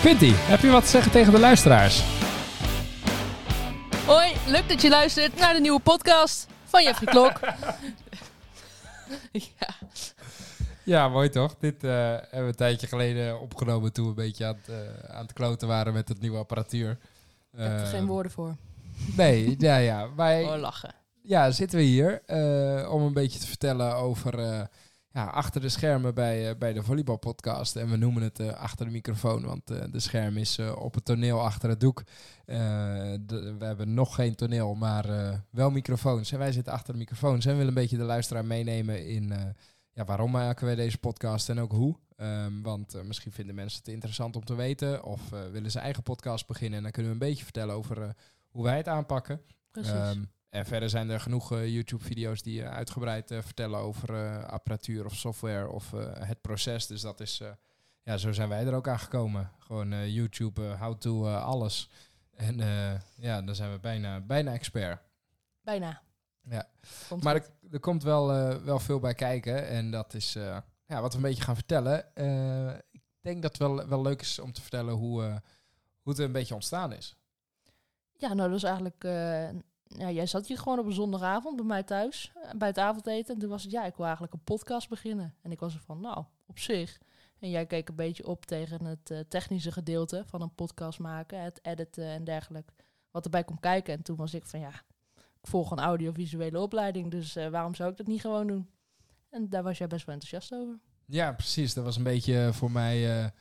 Quinty, heb je wat te zeggen tegen de luisteraars? Hoi, leuk dat je luistert naar de nieuwe podcast van Jeffrey Klok. ja. Ja, mooi toch? Dit eh, hebben we een tijdje geleden opgenomen toen we een beetje aan het, eh, aan het kloten waren met het nieuwe apparatuur. Ik heb er geen woorden voor. Nee, ja, ja. Wij, Oh, lachen. ja, zitten we hier eh, om een beetje te vertellen over ja, achter de schermen bij, eh, bij de volleybalpodcast. En we noemen het eh, achter de microfoon, want eh, de scherm is op het toneel achter het doek. De- we hebben nog geen toneel, maar wel microfoons. En wij zitten achter de microfoons en willen een beetje de luisteraar meenemen in ja, waarom maken wij deze podcast en ook hoe. Ehm, want misschien vinden mensen het interessant om te weten of willen ze eigen podcast beginnen. En dan kunnen we een beetje vertellen over hoe wij het aanpakken. Precies. Ehm, en verder zijn er genoeg eh, YouTube-video's die eh, uitgebreid eh, vertellen over apparatuur of software of het proces. Dus dat is, ja, zo zijn wij er ook aan gekomen. Gewoon YouTube, how to, alles. En ja, dan zijn we bijna, bijna expert. Bijna. Ja. Komt Maar er, er komt wel, wel veel bij kijken. En dat is ja, wat we een beetje gaan vertellen. Ik denk dat het wel, wel leuk is om te vertellen hoe, hoe het een beetje ontstaan is. Ja, nou, dat is eigenlijk... ja, jij zat hier gewoon op een zondagavond bij mij thuis, eh, bij het avondeten. En toen was het, ja, ik wil eigenlijk een podcast beginnen. En ik was er van, nou, op zich. En jij keek een beetje op tegen het eh, technische gedeelte van een podcast maken. Het editen en dergelijke. Wat erbij komt kijken. En toen was ik van, ja, ik volg een audiovisuele opleiding. Dus eh, waarom zou ik dat niet gewoon doen? En daar was jij best wel enthousiast over. Ja, precies. Dat was een beetje voor mij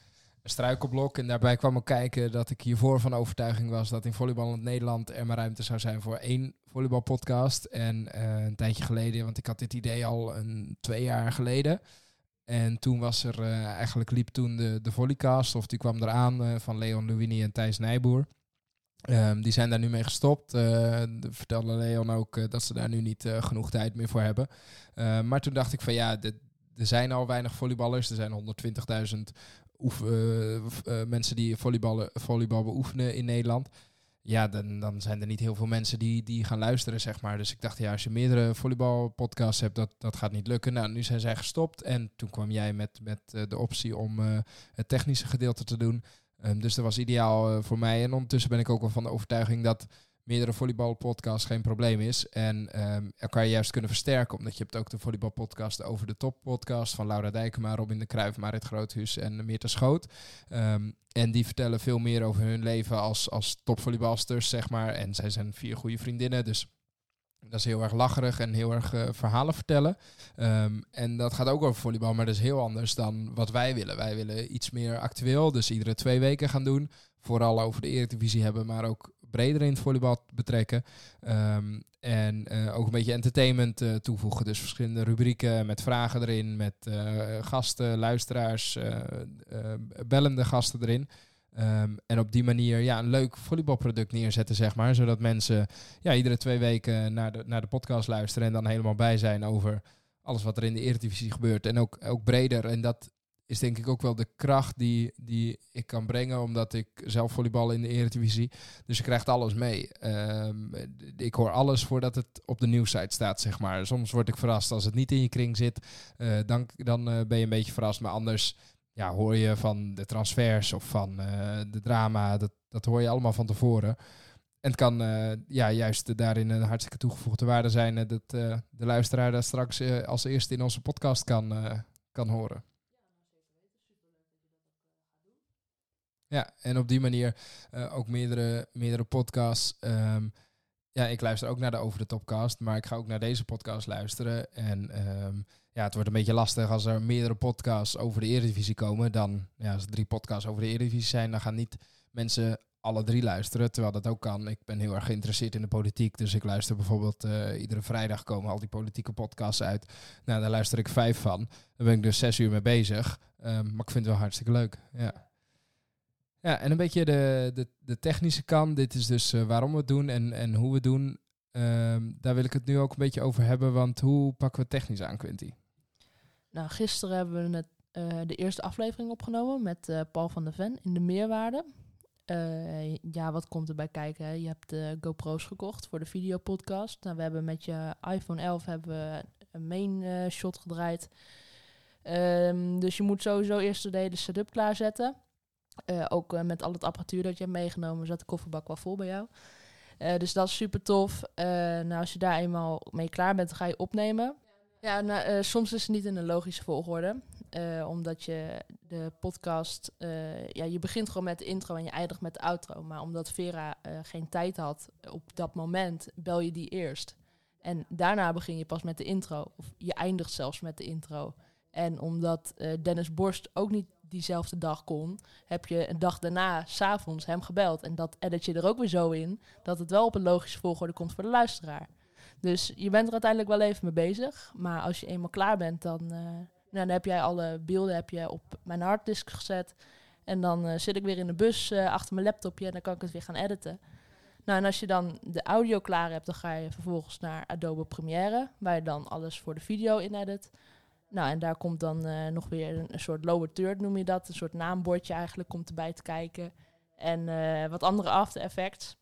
struikelblok. En daarbij kwam ook kijken dat ik hiervoor van overtuiging was dat in volleybal in Nederland er maar ruimte zou zijn voor één volleybalpodcast. En eh, een tijdje geleden, want ik had dit idee al een twee jaar geleden. En toen was er eh, eigenlijk liep toen de, de Volleycast, of die kwam eraan eh, van Leon Louini en Thijs Nijboer. Ehm, die zijn daar nu mee gestopt. De- vertelde Leon ook dat ze daar nu niet genoeg tijd meer voor hebben. Maar toen dacht ik van ja, er zijn al weinig volleyballers. Er zijn 120.000 oef- eh, eh, mensen die volleyballen, volleybal beoefenen in Nederland. Ja, dan, dan zijn er niet heel veel mensen die, die gaan luisteren, zeg maar. Dus ik dacht, ja, als je meerdere volleybalpodcasts hebt, dat, dat gaat niet lukken. Nou, nu zijn zij gestopt. En toen kwam jij met, met eh, de optie om het technische gedeelte te doen. Ehm, dus dat was ideaal voor mij. En ondertussen ben ik ook wel van de overtuiging dat meerdere volleybalpodcasts geen probleem is. En ehm, elkaar juist kunnen versterken. Omdat je hebt ook de volleybalpodcast over de top podcast van Laura Dijkema, Robin de Cruijff, Marit Groothuis en Meerte Schoot. Ehm, en die vertellen veel meer over hun leven als, als topvolleybalsters, zeg maar. En zij zijn vier goede vriendinnen, dus dat is heel erg lacherig en heel erg eh, verhalen vertellen. Ehm, en dat gaat ook over volleybal, maar dat is heel anders dan wat wij willen. Wij willen iets meer actueel, dus iedere twee weken gaan doen. Vooral over de Eredivisie hebben, maar ook breder in het volleybal betrekken. Ehm, en eh, ook een beetje entertainment eh, toevoegen. Dus verschillende rubrieken met vragen erin, met eh, gasten, luisteraars, bellende gasten erin. Ehm, en op die manier ja, een leuk volleybalproduct neerzetten, zeg maar. Zodat mensen ja, iedere twee weken naar de, naar de podcast luisteren en dan helemaal bij zijn over alles wat er in de Eredivisie gebeurt. En ook, ook breder. En dat is denk ik ook wel de kracht die, die ik kan brengen, omdat ik zelf volleybal in de Eredivisie. Dus je krijgt alles mee. Ehm, ik hoor alles voordat het op de nieuwssite staat, zeg maar. Soms word ik verrast als het niet in je kring zit. eh, dan dan eh, ben je een beetje verrast. Maar anders ja, hoor je van de transfers of van eh, de drama. Dat, dat hoor je allemaal van tevoren. En het kan ja, juist daarin een hartstikke toegevoegde waarde zijn dat de luisteraar dat straks als eerste in onze podcast kan, kan horen. Ja, en op die manier eh, ook meerdere, meerdere podcasts. Ehm, ja, ik luister ook naar de Over de Topcast, maar ik ga ook naar deze podcast luisteren. En ehm, ja, het wordt een beetje lastig als er meerdere podcasts over de Eredivisie komen. Dan, ja, als er drie podcasts over de Eredivisie zijn, dan gaan niet mensen alle drie luisteren, terwijl dat ook kan. Ik ben heel erg geïnteresseerd in de politiek, dus ik luister bijvoorbeeld eh, iedere vrijdag komen al die politieke podcasts uit. Nou, daar luister ik vijf van. Daar ben ik dus zes uur mee bezig. Ehm, maar ik vind het wel hartstikke leuk. Ja. Ja, en een beetje de, de, de technische kant. Dit is dus eh, waarom we het doen en, en hoe we het doen. Ehm, daar wil ik het nu ook een beetje over hebben. Want hoe pakken we technisch aan, Quinty? Nou, gisteren hebben we eh, de eerste aflevering opgenomen met eh, Paul van der Ven in de meerwaarde. Ja, wat komt erbij kijken? Je hebt de GoPro's gekocht voor de videopodcast. Nou, we hebben met je iPhone 11 hebben we een main shot gedraaid. Ehm, dus je moet sowieso eerst de hele setup klaarzetten. Eh, ook eh, met al het apparatuur dat je hebt meegenomen, zat de kofferbak wel vol bij jou. Eh, dus dat is super tof. Nou, als je daar eenmaal mee klaar bent, dan ga je opnemen. Ja, nou, soms is het niet in een logische volgorde. omdat je de podcast... ja, je begint gewoon met de intro en je eindigt met de outro. Maar omdat Vera geen tijd had op dat moment, bel je die eerst. En daarna begin je pas met de intro. Of je eindigt zelfs met de intro. En omdat eh, Dennis Borst ook niet diezelfde dag kon, heb je een dag daarna, s'avonds, hem gebeld. En dat edit je er ook weer zo in, dat het wel op een logische volgorde komt voor de luisteraar. Dus je bent er uiteindelijk wel even mee bezig. Maar als je eenmaal klaar bent, dan, eh, nou, dan heb jij alle beelden heb je op mijn harddisk gezet. En dan eh, zit ik weer in de bus achter mijn laptopje en dan kan ik het weer gaan editen. Nou, en als je dan de audio klaar hebt, dan ga je vervolgens naar Adobe Premiere, waar je dan alles voor de video in edit. Nou, en daar komt dan eh, nog weer een, soort lower third, noem je dat. Een soort naambordje eigenlijk komt erbij te kijken. En eh, wat andere After Effects.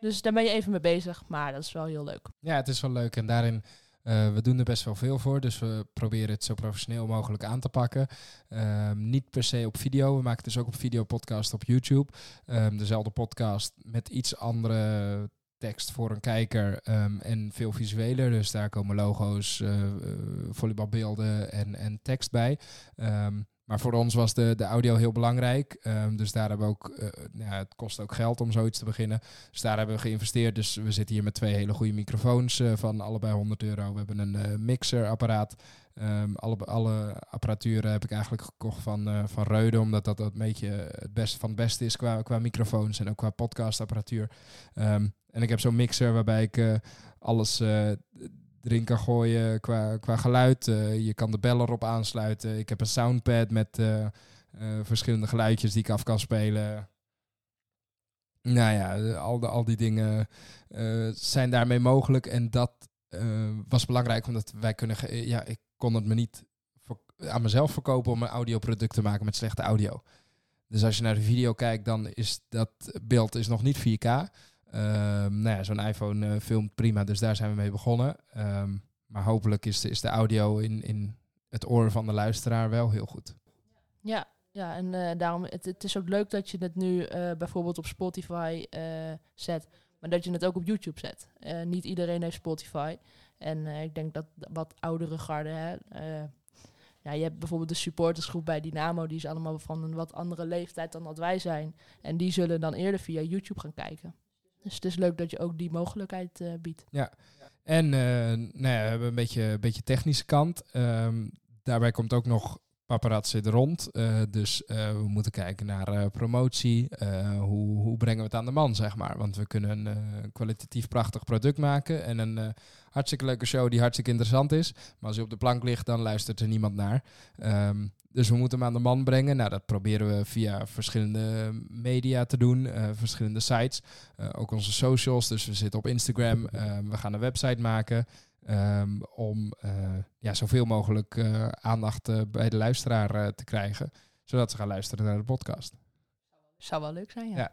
Dus daar ben je even mee bezig, maar dat is wel heel leuk. Ja, het is wel leuk. En daarin, eh, we doen er best wel veel voor. Dus we proberen het zo professioneel mogelijk aan te pakken. Ehm, niet per se op video. We maken dus ook op video podcast op YouTube. Ehm, dezelfde podcast met iets andere tekst voor een kijker ehm, en veel visueler. Dus daar komen logo's, eh, eh, volleybalbeelden en, en tekst bij. Ehm, maar voor ons was de, de audio heel belangrijk. Ehm, dus daar hebben we ook, eh, ja, het kost ook geld om zoiets te beginnen. Dus daar hebben we geïnvesteerd. Dus we zitten hier met twee hele goede microfoons eh, van allebei 100 euro. We hebben een eh, mixerapparaat. Ehm, alle, alle apparatuur heb ik eigenlijk gekocht van, van Reude, omdat dat een beetje het beste van het beste is qua, qua microfoons en ook qua podcastapparatuur. Ehm, en ik heb zo'n mixer waarbij ik alles erin kan gooien qua, qua geluid. Eh, je kan de bel erop aansluiten. Ik heb een soundpad met eh, eh, verschillende geluidjes die ik af kan spelen. Nou ja, al, de, al die dingen zijn daarmee mogelijk. En dat was belangrijk, omdat wij kunnen... ja, ik kon het me niet aan mezelf verkopen om een audioproduct te maken met slechte audio. Dus als je naar de video kijkt, dan is dat beeld is nog niet 4K. Ehm, nou ja, zo'n iPhone eh, filmt prima, dus daar zijn we mee begonnen. Ehm, maar hopelijk is de, is de audio in, in het oor van de luisteraar wel heel goed. Ja, ja en eh, daarom, het, het is ook leuk dat je het nu eh, bijvoorbeeld op Spotify zet, maar dat je het ook op YouTube zet. Niet iedereen heeft Spotify. En ik denk dat wat oudere garde, hè, ja, je hebt bijvoorbeeld de supportersgroep bij Dynamo, die is allemaal van een wat andere leeftijd dan dat wij zijn. En die zullen dan eerder via YouTube gaan kijken. Dus het is leuk dat je ook die mogelijkheid eh, biedt. En eh, nou ja, we hebben een beetje, een beetje technische kant. Ehm, daarbij komt ook nog paparazzi er rond. Eh, dus we moeten kijken naar promotie. Hoe, hoe brengen we het aan de man, zeg maar. Want we kunnen een kwalitatief prachtig product maken. En een hartstikke leuke show die hartstikke interessant is. Maar als hij op de plank ligt, dan luistert er niemand naar. Ehm, dus we moeten hem aan de man brengen. Nou, dat proberen we via verschillende media te doen. eh, verschillende sites. Eh, ook onze socials. Dus we zitten op Instagram. Ehm, we gaan een website maken. ehm, om eh, ja, zoveel mogelijk aandacht bij de luisteraar te krijgen. Zodat ze gaan luisteren naar de podcast. Zou wel leuk zijn, ja. Ja.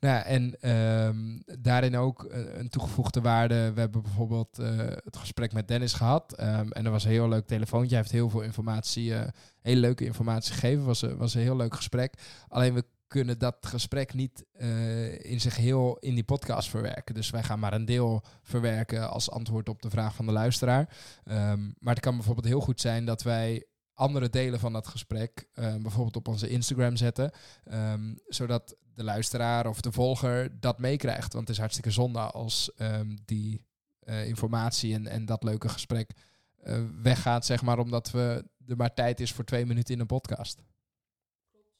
Nou, en ehm, daarin ook eh, een toegevoegde waarde. We hebben bijvoorbeeld eh, het gesprek met Dennis gehad. ehm, en er was een heel leuk telefoontje. Hij heeft heel veel informatie, eh, hele leuke informatie gegeven. Was, was een heel leuk gesprek. Alleen we kunnen dat gesprek niet in zich heel in die podcast verwerken. Dus wij gaan maar een deel verwerken als antwoord op de vraag van de luisteraar. Ehm, maar het kan bijvoorbeeld heel goed zijn dat wij andere delen van dat gesprek eh, bijvoorbeeld op onze Instagram zetten. Ehm, zodat de luisteraar of de volger dat meekrijgt. Want het is hartstikke zonde als ehm, die eh, informatie en, en dat leuke gesprek eh, weggaat, zeg maar, omdat we er maar tijd is voor twee minuten in een podcast.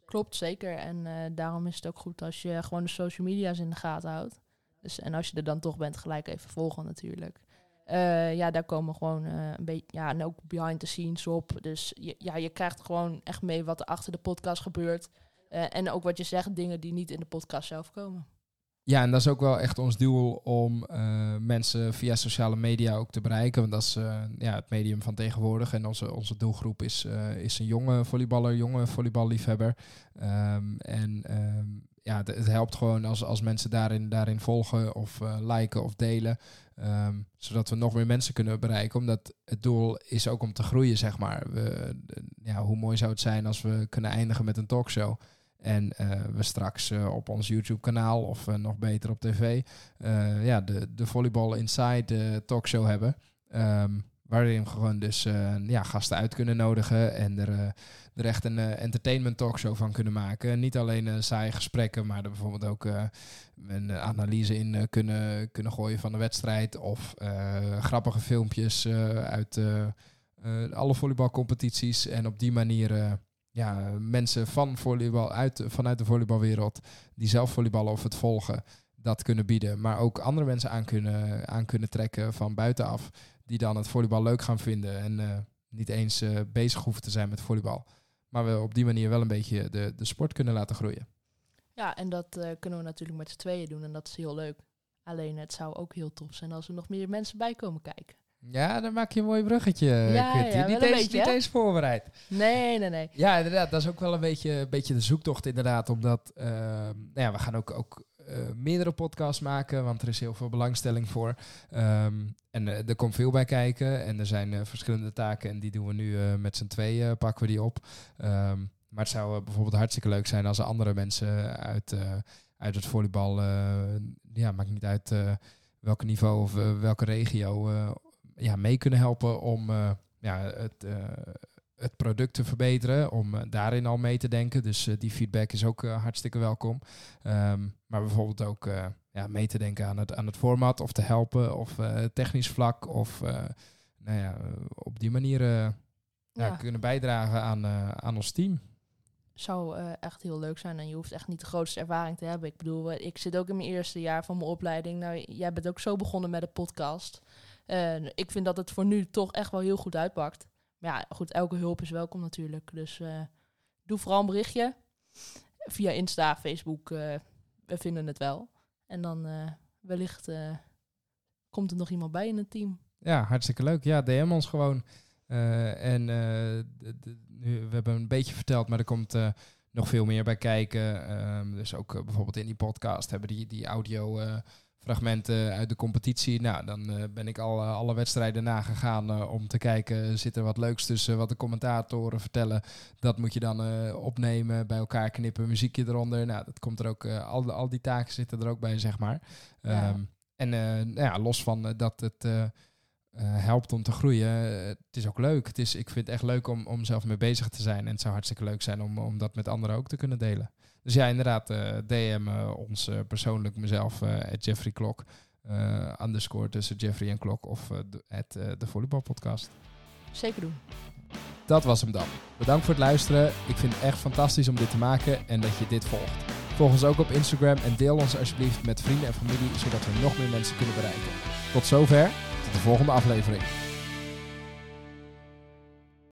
Klopt, zeker. En eh, daarom is het ook goed als je gewoon de social media's in de gaten houdt. Dus, en als je er dan toch bent, gelijk even volgen natuurlijk. Eh, ja, daar komen gewoon eh, een beetje, ja, en ook behind the scenes op. Dus je, ja, je krijgt gewoon echt mee wat er achter de podcast gebeurt. Eh, en ook wat je zegt, dingen die niet in de podcast zelf komen. Ja, en dat is ook wel echt ons doel om mensen via sociale media ook te bereiken. Want dat is ja, het medium van tegenwoordig. En onze, onze doelgroep is, is een jonge volleyballer, jonge volleyballiefhebber. Ehm, en ehm, ja, het, helpt gewoon als, als mensen daarin, daarin volgen of eh, liken of delen. Ehm, zodat we nog meer mensen kunnen bereiken. Omdat het doel is ook om te groeien, zeg maar. We, ja, hoe mooi zou het zijn als we kunnen eindigen met een talkshow. En we straks op ons YouTube-kanaal of nog beter op tv ja, de, de Volleyball Inside talkshow hebben. Um, waarin we gewoon dus ja, gasten uit kunnen nodigen en er er echt een uh, entertainment talkshow van kunnen maken. Niet alleen saaie gesprekken, maar er bijvoorbeeld ook een analyse in kunnen, kunnen gooien van de wedstrijd. Of grappige filmpjes uit alle volleybalcompetities. En op die manier ja, mensen van volleybal uit, vanuit de volleybalwereld die zelf volleyballen of het volgen, dat kunnen bieden. Maar ook andere mensen aan kunnen, aan kunnen trekken van buitenaf. Die dan het volleybal leuk gaan vinden en niet eens bezig hoeven te zijn met volleybal. Maar we op die manier wel een beetje de, de sport kunnen laten groeien. Ja, en dat uh, kunnen we natuurlijk met z'n tweeën doen. En dat is heel leuk. Alleen het zou ook heel tof zijn als er nog meer mensen bij komen kijken. Ja, dan maak je een mooi bruggetje. Ja, ja niet, eens, beetje, niet eens voorbereid. Nee, nee, nee. Ja, inderdaad. Dat is ook wel een beetje, een beetje de zoektocht inderdaad. Omdat uh, nou ja, we gaan ook, ook meerdere podcasts maken, want er is heel veel belangstelling voor. Um, en uh, er komt veel bij kijken en er zijn uh, verschillende taken en die doen we nu met z'n tweeën, pakken we die op. Um, maar het zou bijvoorbeeld hartstikke leuk zijn als er andere mensen uit, uit het volleybal, ja, maakt niet uit welk niveau of welke regio, ja, mee kunnen helpen om ja, het het product te verbeteren, om uh, daarin al mee te denken. Dus uh, die feedback is ook uh, hartstikke welkom. Um, maar bijvoorbeeld ook ja, mee te denken aan het, aan het format of te helpen of technisch vlak of nou ja, op die manier ja. ja. kunnen bijdragen aan, aan ons team. Zou echt heel leuk zijn en je hoeft echt niet de grootste ervaring te hebben. Ik bedoel, ik zit ook in mijn eerste jaar van mijn opleiding. Nou, jij bent ook zo begonnen met een podcast. ik vind dat het voor nu toch echt wel heel goed uitpakt ja, goed, elke hulp is welkom natuurlijk. Dus uh, doe vooral een berichtje. Via Insta, Facebook. Uh, we vinden het wel. En dan uh, wellicht komt er nog iemand bij in het team. Ja, hartstikke leuk. Ja, DM ons gewoon. en we hebben een beetje verteld, maar er komt nog veel meer bij kijken. Um, dus ook bijvoorbeeld in die podcast hebben die, die audio fragmenten uit de competitie. Nou, dan uh, ben ik al uh, alle wedstrijden nagegaan uh, om te kijken, zit er wat leuks tussen wat de commentatoren vertellen. Dat moet je dan opnemen, bij elkaar knippen, muziekje eronder. Nou, dat komt er ook, al, al die taken zitten er ook bij, zeg maar. Ja. Um, en nou ja, los van dat het helpt om te groeien, het is ook leuk. Het is, ik vind het echt leuk om, om zelf mee bezig te zijn. En het zou hartstikke leuk zijn om, om dat met anderen ook te kunnen delen. Dus ja, inderdaad, uh, DM uh, ons uh, persoonlijk, mezelf, at Jeffrey Klok. underscore tussen Jeffrey en Klok of het de volleybalpodcast. Zeker doen. Dat was hem dan. Bedankt voor het luisteren. Ik vind het echt fantastisch om dit te maken en dat je dit volgt. Volg ons ook op Instagram en deel ons alsjeblieft met vrienden en familie, zodat we nog meer mensen kunnen bereiken. Tot zover, tot de volgende aflevering.